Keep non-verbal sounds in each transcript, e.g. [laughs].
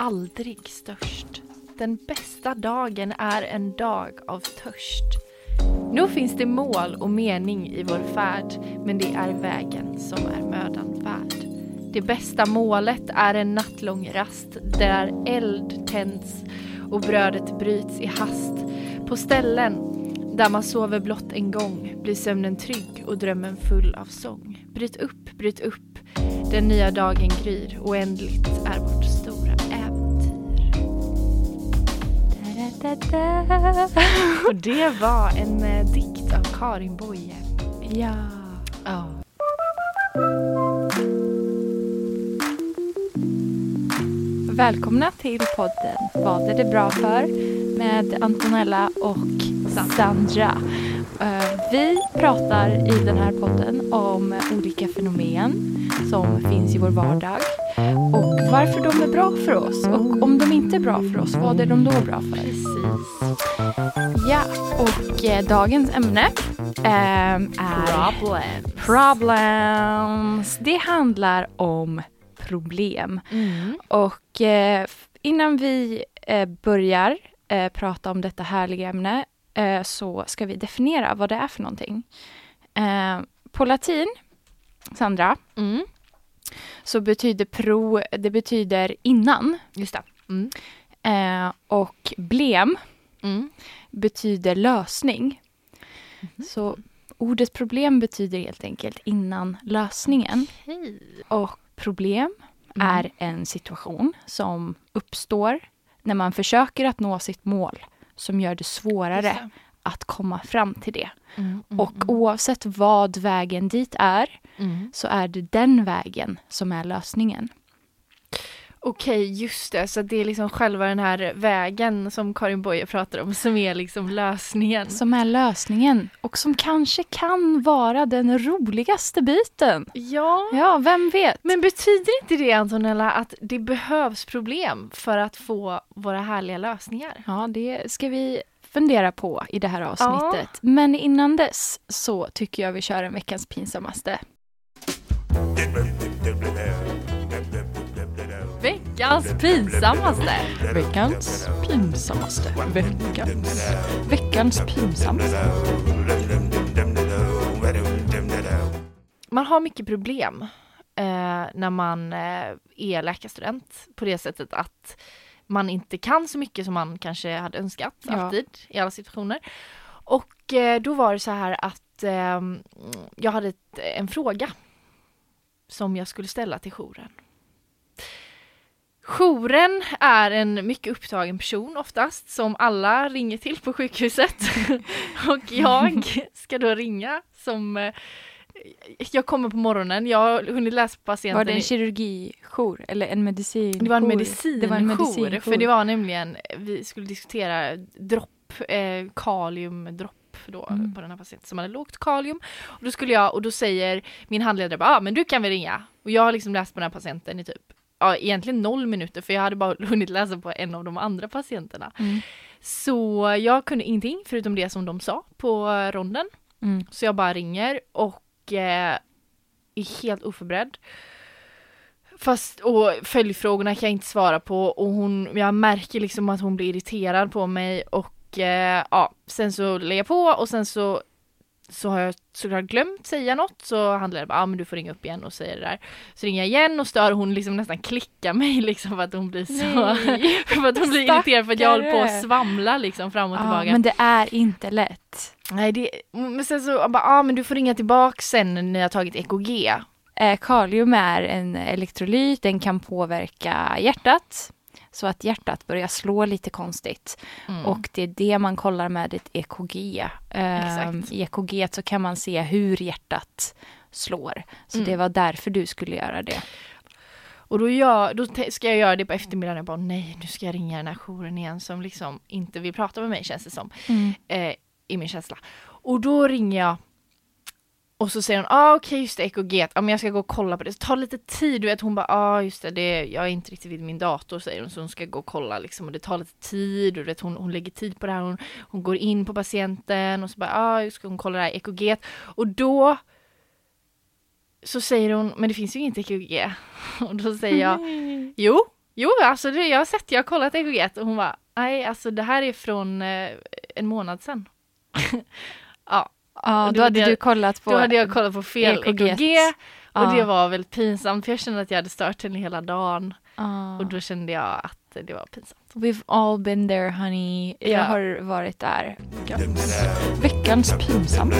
aldrig störst. Den bästa dagen är en dag av törst. Nu finns det mål och mening i vår färd, men det är vägen som är mödan värd. Det bästa målet är en nattlång rast där eld tänds och brödet bryts i hast. På ställen där man sover blott en gång blir sömnen trygg och drömmen full av sång. Bryt upp, bryt upp, den nya dagen gryr, oändligt är vårt stund. Da, da, och det var en eh, dikt av Karin Boye. Ja. Ja. Välkomna till podden Vad är det bra för? med Antonella och Sandra. Eh, Vi pratar i den här podden om olika fenomen som finns i vår vardag och varför de är bra för oss och om de inte är bra för oss, vad är de då bra för? Precis. Ja, och eh, dagens ämne ehm, är Problem. problems. Det handlar om problem. Mm. Och eh, innan vi eh, börjar eh, prata om detta härliga ämne eh, så ska vi definiera vad det är för någonting. Eh, på latin, Sandra, Mm. Så betyder pro, det betyder innan. Just det. Mm. Eh, och blem Mm. betyder lösning. Så ordet problem betyder helt enkelt innan lösningen. Hej. Och problem Mm. är en situation som uppstår när man försöker att nå sitt mål som gör det svårare att komma fram till det. Mm, mm, Och mm. oavsett vad vägen dit är Mm. så är det den vägen som är lösningen. Okej, just det. Så det är liksom själva den här vägen som Karin Boye pratar om som är liksom lösningen. Som är lösningen och som kanske kan vara den roligaste biten. Ja. Ja, vem vet? Men betyder inte det Antonella att det behövs problem för att få våra härliga lösningar? Ja, det ska vi fundera på i det här avsnittet. Men innan dess så tycker jag vi kör en veckans pinsammaste. Veckans pinsammaste! Veckans pinsammaste. Veckans, veckans pinsammaste. Man har mycket problem eh, när man eh, är läkarstudent på det sättet att man inte kan så mycket som man kanske hade önskat Ja. alltid i alla situationer. Och eh, då var det så här att eh, jag hade ett, en fråga som jag skulle ställa till jouren. Jouren är en mycket upptagen person oftast som alla ringer till på sjukhuset. [laughs] och jag ska då ringa som eh, jag kommer på morgonen, jag har hunnit läsa på patienten. Var det en kirurgijour eller en medicin? det var en medicinjour, Det var en medicinjour. för det var nämligen, vi skulle diskutera dropp, eh, kaliumdropp då Mm. på den här patienten som hade lågt kalium. Och då skulle jag, och då säger min handledare bara, ah, men du kan väl ringa. Och jag har liksom läst på den här patienten i typ, ja egentligen noll minuter för jag hade bara [laughs] hunnit läsa på en av de andra patienterna. Mm. Så jag kunde ingenting förutom det som de sa på ronden. Mm. Så jag bara ringer och eh, är helt oförberedd. Fast, och följdfrågorna kan jag inte svara på och hon, jag märker liksom att hon blir irriterad på mig och eh, ja, sen så lägger jag på och sen så så har jag såklart glömt säga något så handlar det bara, ja ah, men du får ringa upp igen och säga det där. Så ringer jag igen och stör hon liksom nästan klickar mig [laughs] liksom för att hon blir så, [laughs] för att hon blir irriterad för att jag håller på Stackare. att svamla liksom fram och Ja, tillbaka. men det är inte lätt. Nej, det, men sen så, bara, ah, men du får ringa tillbaka sen när jag har tagit EKG. Eh, kalium är en elektrolyt, den kan påverka hjärtat. Så att hjärtat börjar slå lite konstigt. Mm. Och det är det man kollar med ett EKG. Ehm. I EKG så kan man se hur hjärtat slår. Så Mm. det var därför du skulle göra det. Och då, gör, då ska jag göra det på eftermiddagen. Jag bara nej, nu ska jag ringa den här jouren igen som liksom inte vill prata med mig känns det som. Mm. Eh, I min känsla. Och då ringer jag och så säger hon, ah, okej just det, EKG, ja, men jag ska gå och kolla på det. Så tar lite tid, du vet hon bara, ah, just det, det, jag är inte riktigt vid min dator säger hon, så hon ska gå och kolla liksom och det tar lite tid och du vet hon, hon lägger tid på det här, hon, hon går in på patienten och så bara, ah, ska hon kolla det här EKG och då så säger hon, men det finns ju inget EKG. [laughs] Och då säger jag, [laughs] jo, jo alltså det, jag har sett, jag har kollat EKG och hon bara, nej alltså det här är från eh, en månad sedan. [laughs] ja, Ja, då då hade hade du kollat på... då hade jag kollat på fel EKG. EKG och Ja. det var väldigt pinsamt för jag kände att jag hade stört henne hela dagen Ja. och då kände jag att det var pinsamt. We've all been there honey. Jag Ja. har varit där. Veckans pinsamt.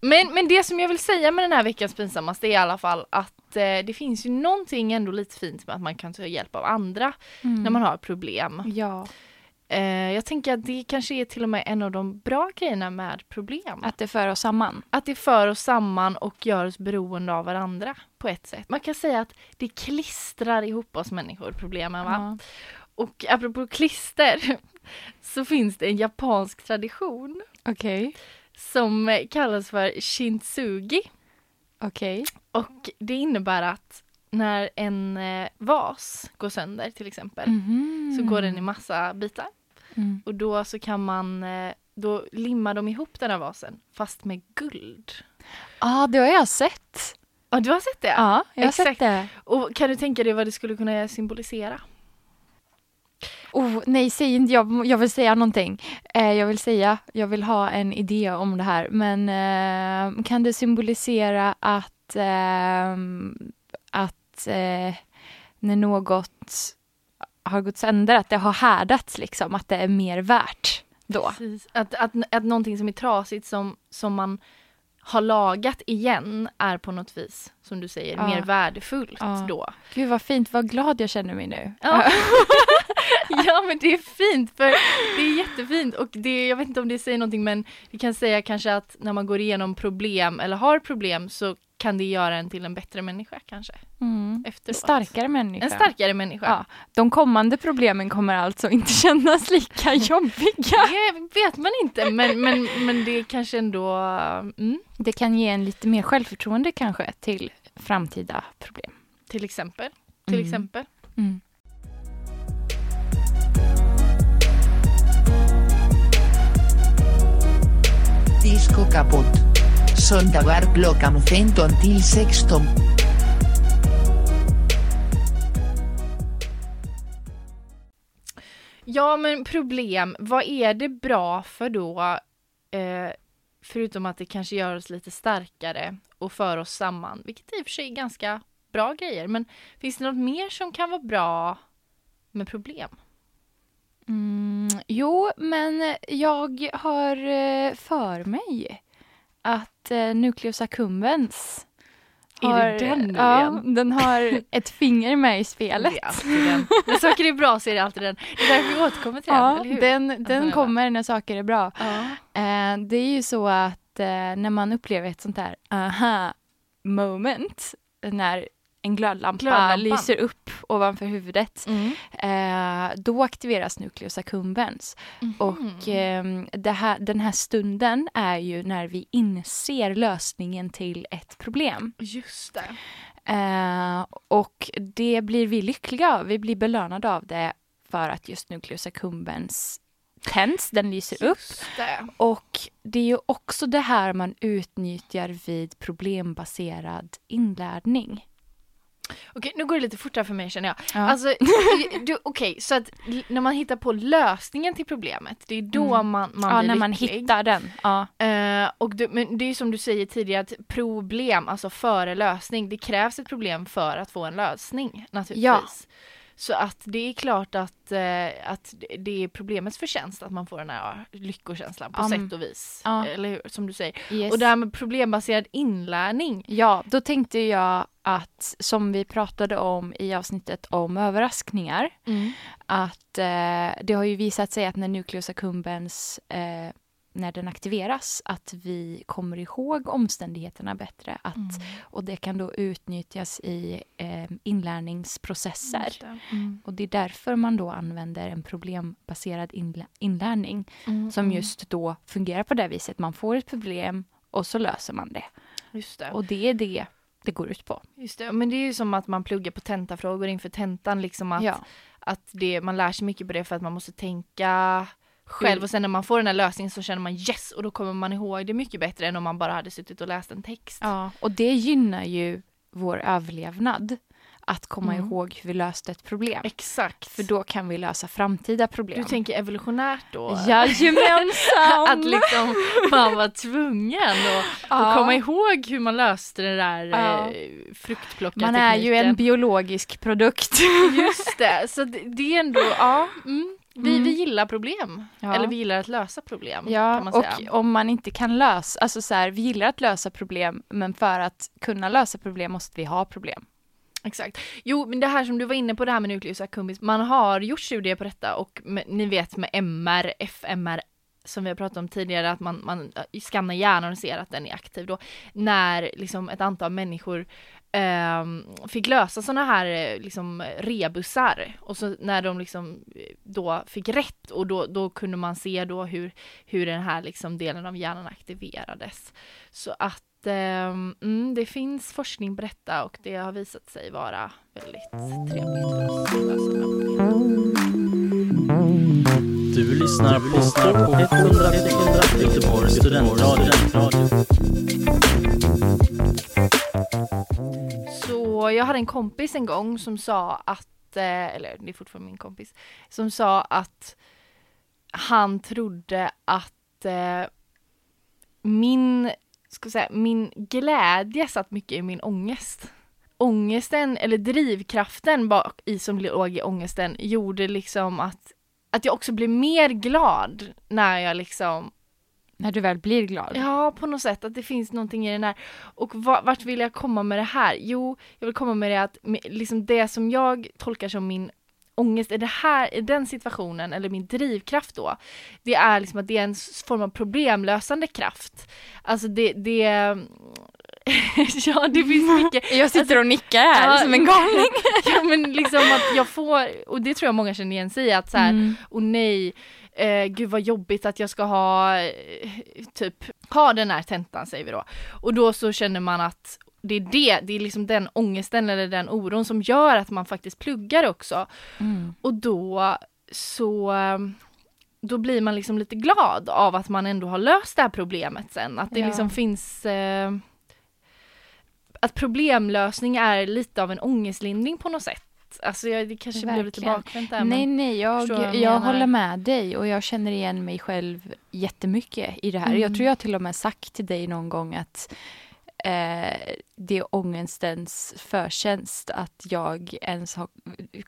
Men, men det som jag vill säga med den här veckans pinsammaste är i alla fall att eh, det finns ju någonting ändå lite fint med att man kan ta hjälp av andra när man har problem. Ja, Eh, jag tänker att det kanske är till och med en av de bra grejerna med problem. att det för oss samman. Att det för oss samman och gör oss beroende av varandra på ett sätt. Man kan säga att det klistrar ihop oss människor, problemen va? Ja. Och apropå klister [laughs] så finns det en japansk tradition Okej, som kallas för shintsugi. okej. Och det innebär att när en eh, vas går sönder till exempel Mhm. så går den i massa bitar. Mm. Och då så kan man, eh, då limmar de ihop den här vasen fast med guld. Ja, det har jag sett. Ja, du har sett det? Ja, jag har Exakt. sett det. Och kan du tänka dig vad det skulle kunna symbolisera? Oh, nej, säg inte jag. Jag vill säga någonting. Eh, jag vill säga, jag vill ha en idé om det här. Men eh, kan det symbolisera att, eh, att eh, när något har gått sönder, att det har härdats liksom, att det är mer värt då? Precis. Att, att, att någonting som är trasigt som, som man har lagat igen är på något vis, som du säger, Ja. mer värdefullt Ja. då. Gud vad fint, vad glad jag känner mig nu. Ja. [laughs] ja men det är fint för det är jättefint och det, jag vet inte om det säger någonting men det kan säga kanske att när man går igenom problem eller har problem så kan det göra en till en bättre människa kanske Mm. Efteråt. starkare människa. En starkare människa. Ja. De kommande problemen kommer alltså inte [laughs] kännas lika [laughs] jobbiga. Det vet man inte men, men, men det kanske ändå, mm, Det kan ge en lite mer självförtroende kanske till framtida problem. till exempel. Till Mm. exempel. Mm. Disco kaputt. Söndagar klockan 15 till 16. Ja men problem, vad är det bra för då? Eh, förutom att det kanske gör oss lite starkare och för oss samman, vilket i och för sig är ganska bra grejer. Men finns det något mer som kan vara bra med problem? Mm, jo, men jag har eh, för mig att eh, Nucleus accumbens Är det har, den nu ja, igen? den har [laughs] ett finger med i spelet. Det är alltid den. När saker är bra så är det alltid den. Det är därför vi återkommer till den, Ja, hur? den, den Antonella? kommer när saker är bra. Ja. Eh, det är ju så att eh, när man upplever ett sånt här aha moment, när en glödlampa, Glödlampan. lyser upp ovanför huvudet, Mm. eh, då aktiveras nucleus accumbens. Mhm. Och eh, här, den här stunden är ju när vi inser lösningen till ett problem. Just det. Eh, och det blir vi lyckliga av. Vi blir belönade av det för att just nucleus accumbens tänds, den lyser upp. Det. Och det är ju också det här man utnyttjar vid problembaserad inlärning. Okej, nu går det lite fortare för mig känner jag. Ja. Alltså, [laughs] du, okej, så att när man hittar på lösningen till problemet, det är då Mm. man, man ja, blir när man lycklig. hittar den. Ja. Eh, och du, men det är som du säger tidigare, att problem, alltså före lösning, det krävs ett problem för att få en lösning naturligtvis. Ja. Så att det är klart att, eh, att det är problemets förtjänst att man får den här lyckokänslan på Ja, sätt och vis. ja. Eller hur, som du säger. Yes. Och det här med problembaserad inlärning. Ja, då tänkte jag att som vi pratade om i avsnittet om överraskningar, att eh, det har ju visat sig att när nucleus accumbens eh, när den aktiveras, att vi kommer ihåg omständigheterna bättre. Att, Mm. Och det kan då utnyttjas i eh, inlärningsprocesser. Det. Mm. Och det är därför man då använder en problembaserad inlä- inlärning Mm, som mm. just då fungerar på det viset. Man får ett problem och så löser man det. Det. Och det är det det går ut på. Just det. Men det är ju som att man pluggar på tentafrågor inför tentan. Liksom att, Ja. att det, man lär sig mycket på det för att man måste tänka själv och sen när man får den här lösningen så känner man yes och då kommer man ihåg det mycket bättre än om man bara hade suttit och läst en text. Ja, och det gynnar ju vår överlevnad. Att komma Mm. ihåg hur vi löste ett problem. Exakt. För då kan vi lösa framtida problem. du tänker evolutionärt då? Jajamensan! att liksom man var tvungen att, Ja. komma ihåg hur man löste det där Ja. eh, fruktplockartekniken. Man är ju en biologisk produkt. Just det, så det, är ändå, ja. Mm. Vi, Mm. vi gillar problem. Ja. Eller vi gillar att lösa problem. Ja, och om man inte kan lösa, alltså så här, vi gillar att lösa problem, men för att kunna lösa problem måste vi ha problem. Exakt. Jo, men det här som du var inne på det här med Nucleus accumbens, man har gjort studier på detta och med, ni vet med MR, FMR som vi har pratat om tidigare, att man, man skannar hjärnan och ser att den är aktiv då, när liksom ett antal människor eh, fick lösa sådana här eh, liksom rebusar och så när de liksom eh, då fick rätt och då, då kunde man se då hur, hur den här liksom delen av hjärnan aktiverades. Så att mm, det finns forskning på detta och det har visat sig vara väldigt trevligt för oss. Du lyssnar på 100 Göteborgs studentradio. Så jag hade en kompis en gång som sa att, eh, eller det är fortfarande min kompis, som sa att han trodde att eh, min, ska säga, min glädje satt mycket i min ångest. Ångesten, eller drivkraften bak i som låg i ångesten gjorde liksom att, att jag också blev mer glad när jag liksom När du väl blir glad. Ja, på något sätt att det finns någonting i den här. Och va- vart vill jag komma med det här? Jo, jag vill komma med det att liksom det som jag tolkar som min ångest i det här, i den situationen, eller min drivkraft då, det är liksom att det är en form av problemlösande kraft. Alltså det, det [laughs] ja, det finns mycket. [laughs] Jag sitter och nickar här Ja, som en galning. [laughs] ja, men liksom att jag får, och det tror jag många känner igen sig i, att så här, Mm. och nej, eh, gud vad jobbigt att jag ska ha, eh, typ, ha den här tentan säger vi då. Och då så känner man att det är det, det är liksom den ångesten eller den oron som gör att man faktiskt pluggar också. Mm. Och då så då blir man liksom lite glad av att man ändå har löst det här problemet sen. Att det Ja. liksom finns eh, att problemlösning är lite av en ångestlindring på något sätt. Alltså jag, det kanske blev lite Verkligen. bakvänt där. Nej, nej, jag, jag, håller med dig och jag känner igen mig själv jättemycket i det här. Mm. Jag tror jag till och med sagt till dig någon gång att eh, det är ångestens förtjänst att jag ens har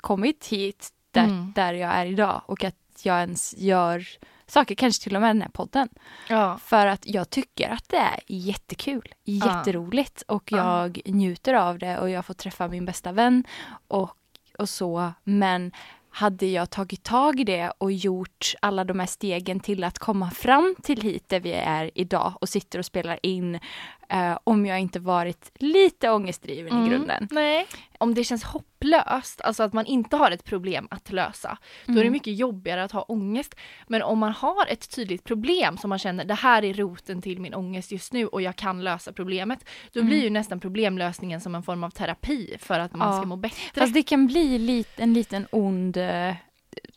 kommit hit där, Mm. där jag är idag och att jag ens gör saker, kanske till och med den här podden. ja. För att jag tycker att det är jättekul, jätteroligt och Ja. jag njuter av det och jag får träffa min bästa vän och, och så. Men hade jag tagit tag i det och gjort alla de här stegen till att komma fram till hit där vi är idag och sitter och spelar in eh, om jag inte varit lite ångestdriven i Mm. grunden. Nej. Om det känns hopplöst, alltså att man inte har ett problem att lösa, då är det Mm. mycket jobbigare att ha ångest. Men om man har ett tydligt problem som man känner, det här är roten till min ångest just nu och jag kan lösa problemet, då Mm. blir ju nästan problemlösningen som en form av terapi för att man Ja. ska må bättre. Fast det kan bli lit, en liten ond eh,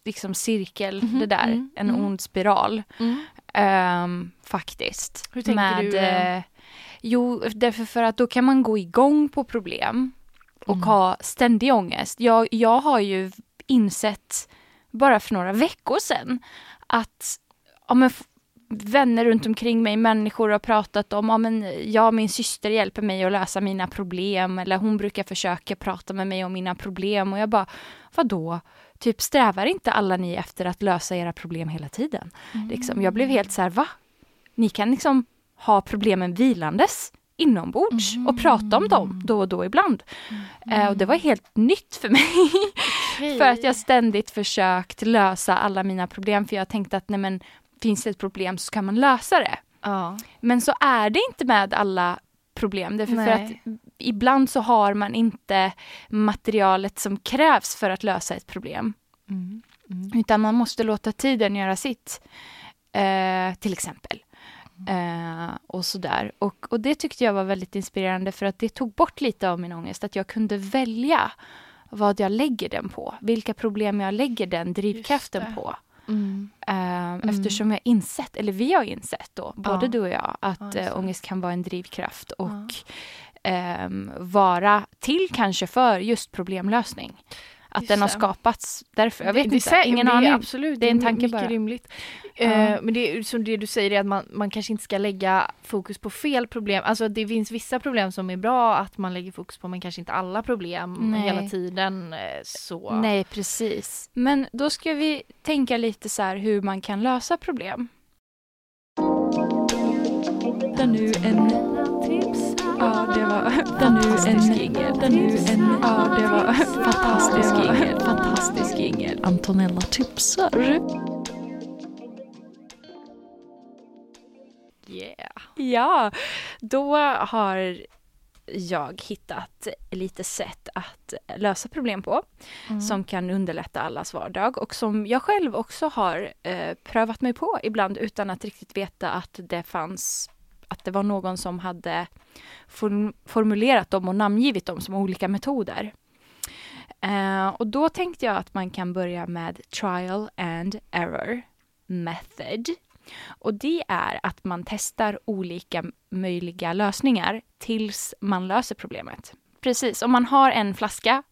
liksom cirkel Mhm, det där, mm, en mm. ond spiral. Mm. Ehm, faktiskt. Hur tänker du, eh? Jo, därför för att då kan man gå igång på problem och Mm. ha ständig ångest. Jag, jag har ju insett bara för några veckor sedan att ja, men, vänner runt omkring mig, människor har pratat om, ja men jag min syster hjälper mig att lösa mina problem eller hon brukar försöka prata med mig om mina problem och jag bara, vadå? Typ strävar inte alla ni efter att lösa era problem hela tiden? Liksom, jag blev helt så här, va? Ni kan liksom ha problemen vilandes inombords och prata om dem då och då ibland. Eh, och det var helt nytt för mig. Okej. för att jag ständigt försökt lösa alla mina problem för jag tänkte att nej men finns det ett problem så kan man lösa det. Ja. Men så är det inte med alla problem. Därför för att ibland så har man inte materialet som krävs för att lösa ett problem. Mm. Utan man måste låta tiden göra sitt. Eh, till exempel. Mm. Eh, och sådär. Och, och det tyckte jag var väldigt inspirerande för att det tog bort lite av min ångest. Att jag kunde välja vad jag lägger den på. Vilka problem jag lägger den drivkraften på. Mm. Eh, Eftersom jag insett, eller vi har insett då, både Ja. du och jag, att Ja, ja, det. ångest kan vara en drivkraft och ehm, vara till kanske för just problemlösning. Att Just den har skapats därför. Jag vet det, inte, det, är sä- ingen det är aning. Absolut, Det är en tanke mycket bara. rimligt. Ja. Eh, men det är som det du säger är att man, man kanske inte ska lägga fokus på fel problem. Alltså det finns vissa problem som är bra att man lägger fokus på men kanske inte alla problem Nej. hela tiden. eh, Så. Nej, precis. Men då ska vi tänka lite så här hur man kan lösa problem. Nu en Ja, det var fantastisk jingel. Ja, det var fantastisk jingel. Fantastisk jingel. Antonella tipsar. Yeah. Ja, då har jag hittat lite sätt att lösa problem på som kan underlätta allas vardag och som jag själv också har eh, prövat mig på ibland utan att riktigt veta att det fanns att det var någon som hade form- formulerat dem och namngivit dem som olika metoder. Eh, och då tänkte jag att man kan börja med trial and error method. Och det är att man testar olika möjliga lösningar tills man löser problemet. Precis, om man har en flaska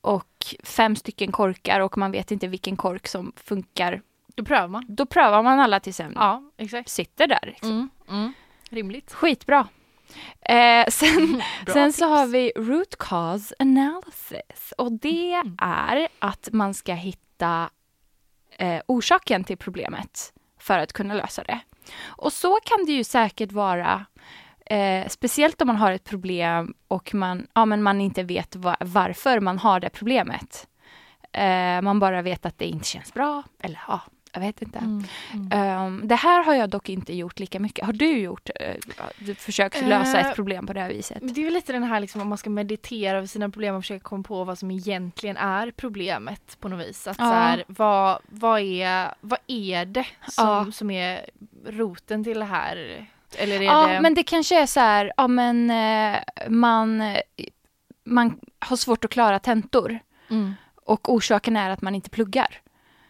och fem stycken korkar och man vet inte vilken kork som funkar, Då prövar man. då prövar man alla tills en Ja, exakt. sitter där. Liksom. Mm. Mm. Rimligt. Skitbra. Eh, sen [laughs] sen så har vi root cause analysis och det Mm. är att man ska hitta eh, orsaken till problemet för att kunna lösa det. Och så kan det ju säkert vara Eh, speciellt om man har ett problem och man, ja, men man inte vet va- varför man har det problemet. Eh, man bara vet att det inte känns bra. Eller ja, jag vet inte. Mm. Ehm, det här har jag dock inte gjort lika mycket. Har du gjort, uh, du försökt lösa Eh, ett problem på det här viset? Det är väl lite den här liksom om man ska meditera över sina problem och försöka komma på vad som egentligen är problemet på något vis. Att Ja. så här, vad, vad, är, vad är det som, Ja. som är roten till det här? Eller är Ja, det... men det kanske är så här, ja men eh, man, eh, man har svårt att klara tentor Mm. och orsaken är att man inte pluggar.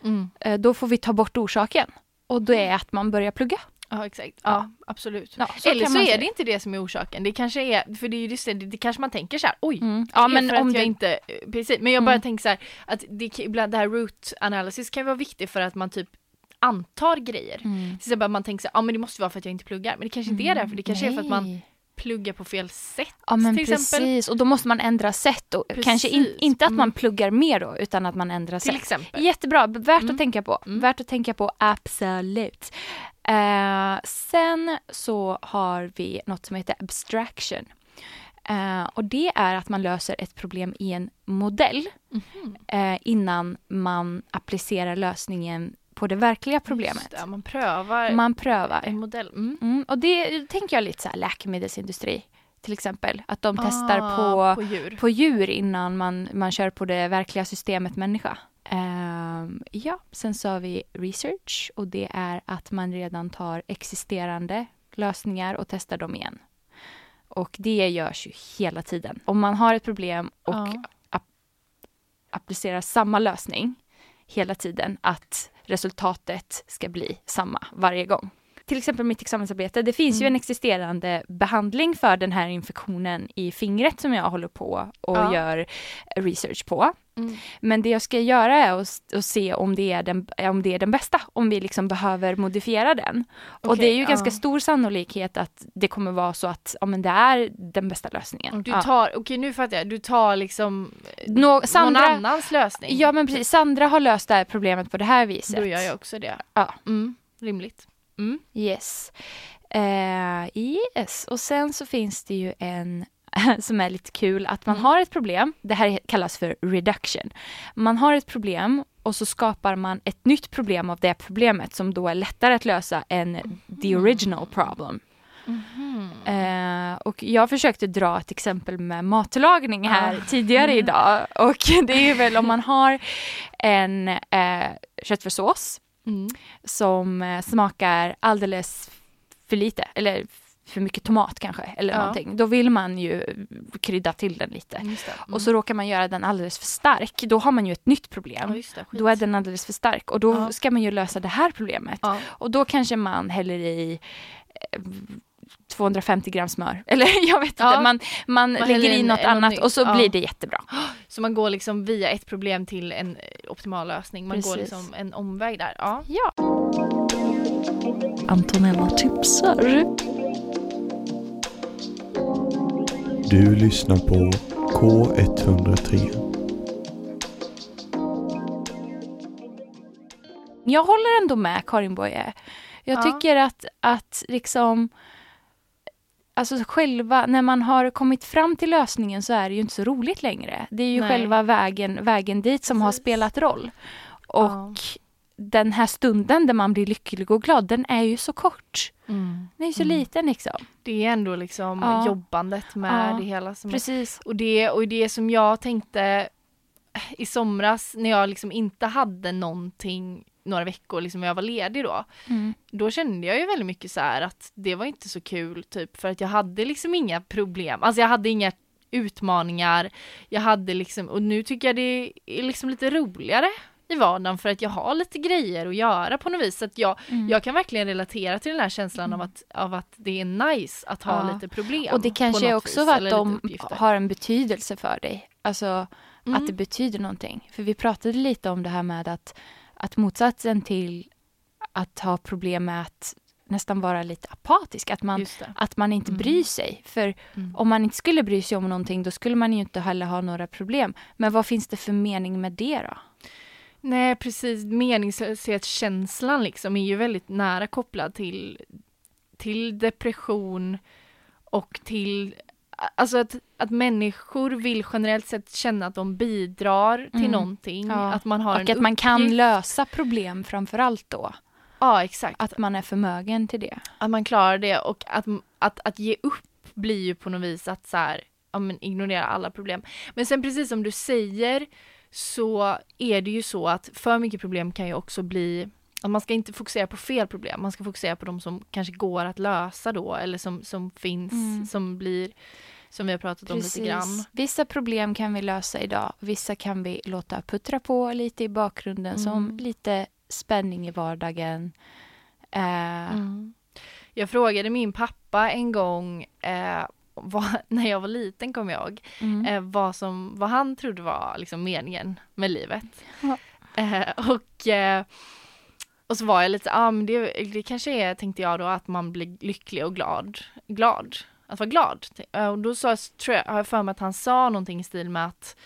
Mm. Eh, då får vi ta bort orsaken och det är att man börjar plugga. Ja exakt, ja, absolut. Ja, så Eller så är det inte det som är orsaken. Det kanske är, för det är ju det, det kanske man tänker så här, oj, Mm. Ja, men för om att jag det, inte, eh, precis. Men jag bara Mm. tänker så här, att det, ibland det här root analysis kan vara viktigt för att man typ antar grejer. Mm. Exempel att man tänker så här, ja men det måste vara för att jag inte pluggar. Men det kanske inte är det, för det kanske är för att man Nej. pluggar på fel sätt. Ja men till precis, exempel. och då måste man ändra sätt. Och kanske in, inte att man Mm. pluggar mer då, utan att man ändrar Till sätt. exempel. Jättebra, värt Mm. att tänka på. Mm. Värt att tänka på, absolut. Eh, sen så har vi något som heter abstraction. Eh, och det är att man löser ett problem i en modell Mhm. eh, innan man applicerar lösningen på det verkliga problemet. Det, man prövar Man prövar. en modell. Mm. Mm, och det tänker jag lite så här läkemedelsindustri till exempel. Att de testar Ah, på, på djur. på djur innan man, man kör på det verkliga systemet människa. Ehm, ja, sen så har vi research och det är att man redan tar existerande lösningar och testar dem igen. Och det görs ju hela tiden. Om man har ett problem och Ja. ap- applicerar samma lösning hela tiden, att resultatet ska bli samma varje gång. Till exempel mitt examensarbete, det finns ju Mm. en existerande behandling för den här infektionen i fingret som jag håller på och Ja. gör research på. Mm. Men det jag ska göra är att, att se om det, är den, om det är den bästa, om vi liksom behöver modifiera den. och Okej, det är ju ja. ganska stor sannolikhet att det kommer vara så att ja, men det är den bästa lösningen. Och Du Ja. okej nu fattar jag, du tar liksom eh, Nå, Sandra, någon annans lösning. Ja men precis, Sandra har löst det här problemet på det här viset. Då gör jag också det. Ja. Mm. Rimligt. Mm. Yes. Eh, yes, och sen så finns det ju en [laughs] som är lite kul, att man Mm. har ett problem, det här kallas för reduction. Man har ett problem och så skapar man ett nytt problem av det problemet som då är lättare att lösa än the original problem. Eh, och jag försökte dra ett exempel med matlagning här tidigare idag och [laughs] det är väl om man har en eh, köttfärssås Mm. som eh, smakar alldeles för lite eller för mycket tomat kanske eller Ja. någonting. Då vill man ju krydda till den lite. Just det. Mm. Och så råkar man göra den alldeles för stark. Då har man ju ett nytt problem. ja, det. Då är den alldeles för stark och då Ja. ska man ju lösa det här problemet. Ja. Och då kanske man häller i eh, 250 gram smör. [laughs] Eller jag vet inte, Ja. man, man, Man lägger i in något annat nytt. och så Ja. blir det jättebra. [gasps] Så man går liksom via ett problem till en eh, optimal lösning. Man går Precis. liksom en omväg där. Ja. Ja. Antonella tipsar. Du lyssnar på K103. Jag håller ändå med Karin Boye. Jag Ja. tycker att, att liksom Alltså själva, när man har kommit fram till lösningen så är det ju inte så roligt längre. Det är ju Nej. själva vägen, vägen dit som har Precis. spelat roll. Och Ja. Den här stunden där man blir lycklig och glad, den är ju så kort. Den är ju så Mm. liten liksom. Det är ändå liksom Ja. jobbandet med Ja. det hela som är Precis. Och det, och det som jag tänkte i somras när jag liksom inte hade någonting några veckor, liksom jag var ledig då. Mm. Då kände jag ju väldigt mycket så här att det var inte så kul typ för att jag hade liksom inga problem. Alltså jag hade inga utmaningar. Jag hade liksom, och nu tycker jag det är liksom lite roligare i vardagen för att jag har lite grejer att göra på något vis. Så att jag, Mm. jag kan verkligen relatera till den här känslan av, att, av att det är nice att ha Ja. lite problem. Och det kanske är också vis, för att de har en betydelse för dig. Alltså Mm. att det betyder någonting. För vi pratade lite om det här med att, att motsatsen till att ha problem med att nästan vara lite apatisk, att man, att man inte Mm. bryr sig. För Mm. om man inte skulle bry sig om någonting då skulle man ju inte heller ha några problem. Men vad finns det för mening med det då? Nej precis, meningslöshetskänslan liksom är ju väldigt nära kopplad till, till depression och till Alltså att, att människor vill generellt sett känna att de bidrar till Mm. någonting. Ja. Att man har Och en att man kan lösa problem framför allt då. Ja exakt. Att man är förmögen till det. Att man klarar det och att, att, att ge upp blir ju på något vis att så här, ja, men ignorera alla problem. Men sen precis som du säger så är det ju så att för mycket problem kan ju också bli att man ska inte fokusera på fel problem, man ska fokusera på de som kanske går att lösa då eller som, som finns, Mm. som blir, som vi har pratat om lite grann. Vissa problem kan vi lösa idag. Vissa kan vi låta puttra på lite i bakgrunden som Mm. lite spänning i vardagen. Eh, Mm. Jag frågade min pappa en gång eh, vad, [laughs] när jag var liten kommer jag ihåg, mm. eh, vad, som, vad han trodde var liksom meningen med livet. Ja. Eh, och, eh, och så var jag lite, ah, men det, det kanske är, tänkte jag då, att man blir lycklig och glad. Glad. Att vara glad. Och då sa, tror jag, har jag för mig att han sa någonting i stil med att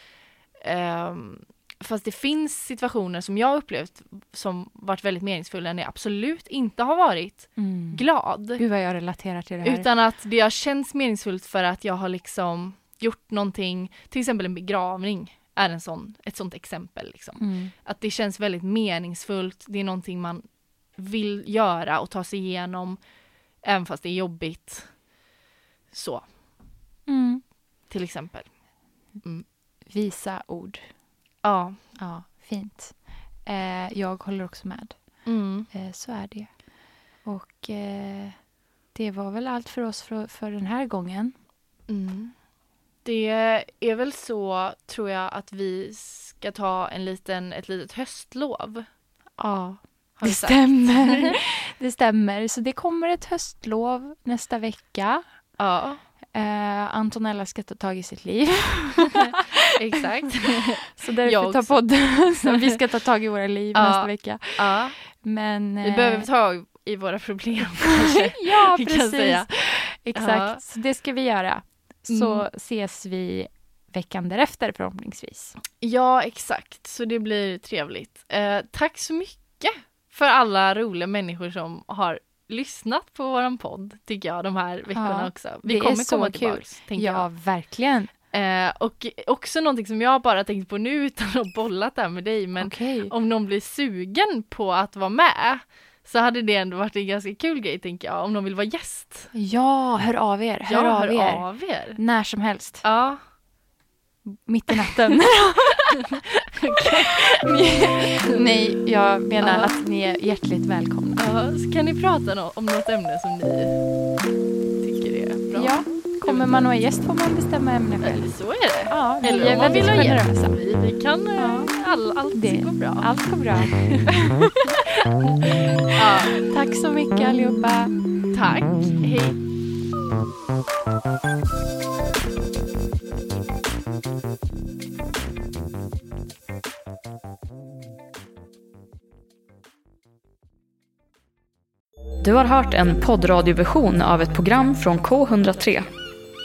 ehm, Fast det finns situationer som jag upplevt som varit väldigt meningsfulla när jag absolut inte har varit Mm. glad. Gud vad jag relaterar till det här. Utan att det har känts meningsfullt för att jag har liksom gjort någonting, till exempel en begravning är en sån, ett sånt exempel. Liksom. mm. Att det känns väldigt meningsfullt, det är någonting man vill göra och ta sig igenom även fast det är jobbigt. Så, Mm. till exempel. Visa ord. Ja. Ja, fint. Eh, jag håller också med. Mm. Eh, så är det. Och eh, det var väl allt för oss för, för den här gången. Mm. Det är väl så, tror jag, att vi ska ta en liten, ett litet höstlov. Ja, det sagt. stämmer. [laughs] det stämmer. Så det kommer ett höstlov nästa vecka. Ja, Eh, Antonella ska ta tag i sitt liv. [laughs] exakt. [laughs] Så därför Jag tar också. podden. [laughs] Så vi ska ta tag i våra liv Ja. nästa vecka. ja. Men, Vi eh, behöver ta tag i våra problem [laughs] kanske. ja, vi kan precis. säga. Exakt, Ja. så det ska vi göra. Så Mm. ses vi veckan därefter förhoppningsvis. Ja, exakt. Så det blir trevligt. Eh, tack så mycket för alla roliga människor som har lyssnat på våran podd, tycker jag, de här veckorna Ja, också. Vi kommer komma tänker Ja, jag. verkligen. Eh, och också någonting som jag bara tänkt på nu [laughs] utan att ha bollat det här med dig, men Okej. om någon blir sugen på att vara med så hade det ändå varit en ganska kul grej tänker jag, om någon vill vara gäst. Ja, hör av er. Hör ja, av hör er. av er. När som helst. Ja, Mitt i natten. [laughs] Nej, jag menar Ja. att ni är hjärtligt välkomna. ja, så kan ni prata om något ämne som ni tycker är bra. Ja, kommer man att vara gäst får man bestämma ämne Eller själv. så är det. Ja, vi Eller är om man vill ha gäst. generösa. Vi, vi kan, eh, Ja. all, allt Det- går bra. Allt går bra. [laughs] Ja, Tack så mycket allihopa. tack, hej. Du har hört en poddradioversion av ett program från K103.